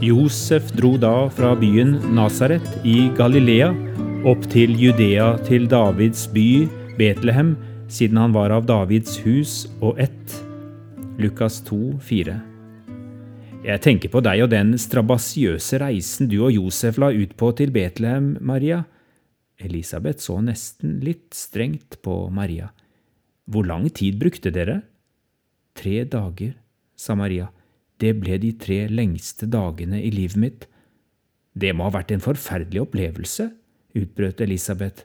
Josef dro da fra byen Nasaret i Galilea opp til Judea til Davids by Betlehem, siden han var av Davids hus og ett. Lukas 2, 4. Jeg tenker på deg og den strabasiøse reisen du og Josef la ut på til Betlehem, Maria. Elisabeth så nesten litt strengt på Maria. Hvor lang tid brukte dere? Tre dager, sa Maria. Det ble de tre lengste dagene i livet mitt. Det må ha vært en forferdelig opplevelse, utbrøt Elisabeth.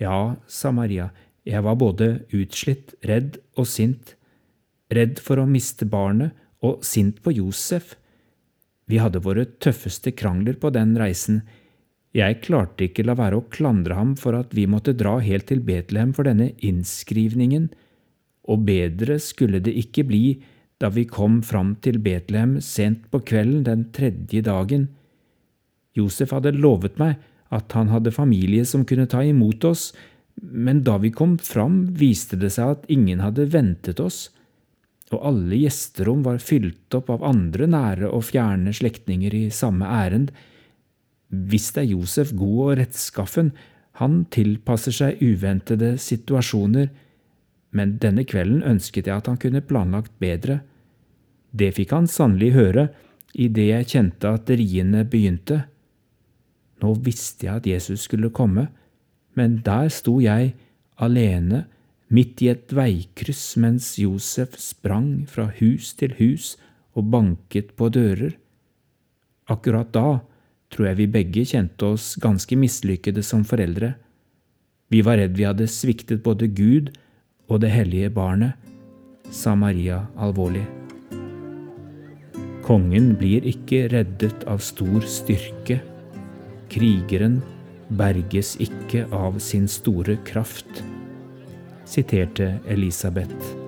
Ja, sa Maria, jeg var både utslitt, redd og sint. Redd for å miste barnet og sint på Josef. Vi hadde våre tøffeste krangler på den reisen. Jeg klarte ikke la være å klandre ham for at vi måtte dra helt til Betlehem for denne innskrivningen, og bedre skulle det ikke bli da vi kom fram til Betlehem sent på kvelden den tredje dagen. Josef hadde lovet meg at han hadde familie som kunne ta imot oss, men da vi kom fram, viste det seg at ingen hadde ventet oss, og alle gjesterom var fylt opp av andre nære og fjerne slektninger i samme ærend. Visst er Josef god og rettskaffen, han tilpasser seg uventede situasjoner, men denne kvelden ønsket jeg at han kunne planlagt bedre. Det fikk han sannelig høre idet jeg kjente at riene begynte. Nå visste jeg at Jesus skulle komme, men der sto jeg alene midt i et veikryss mens Josef sprang fra hus til hus og banket på dører. Akkurat da tror jeg vi begge kjente oss ganske mislykkede som foreldre. Vi var redd vi hadde sviktet både Gud og det hellige barnet, sa Maria alvorlig. Kongen blir ikke reddet av stor styrke. Krigeren berges ikke av sin store kraft, siterte Elisabeth.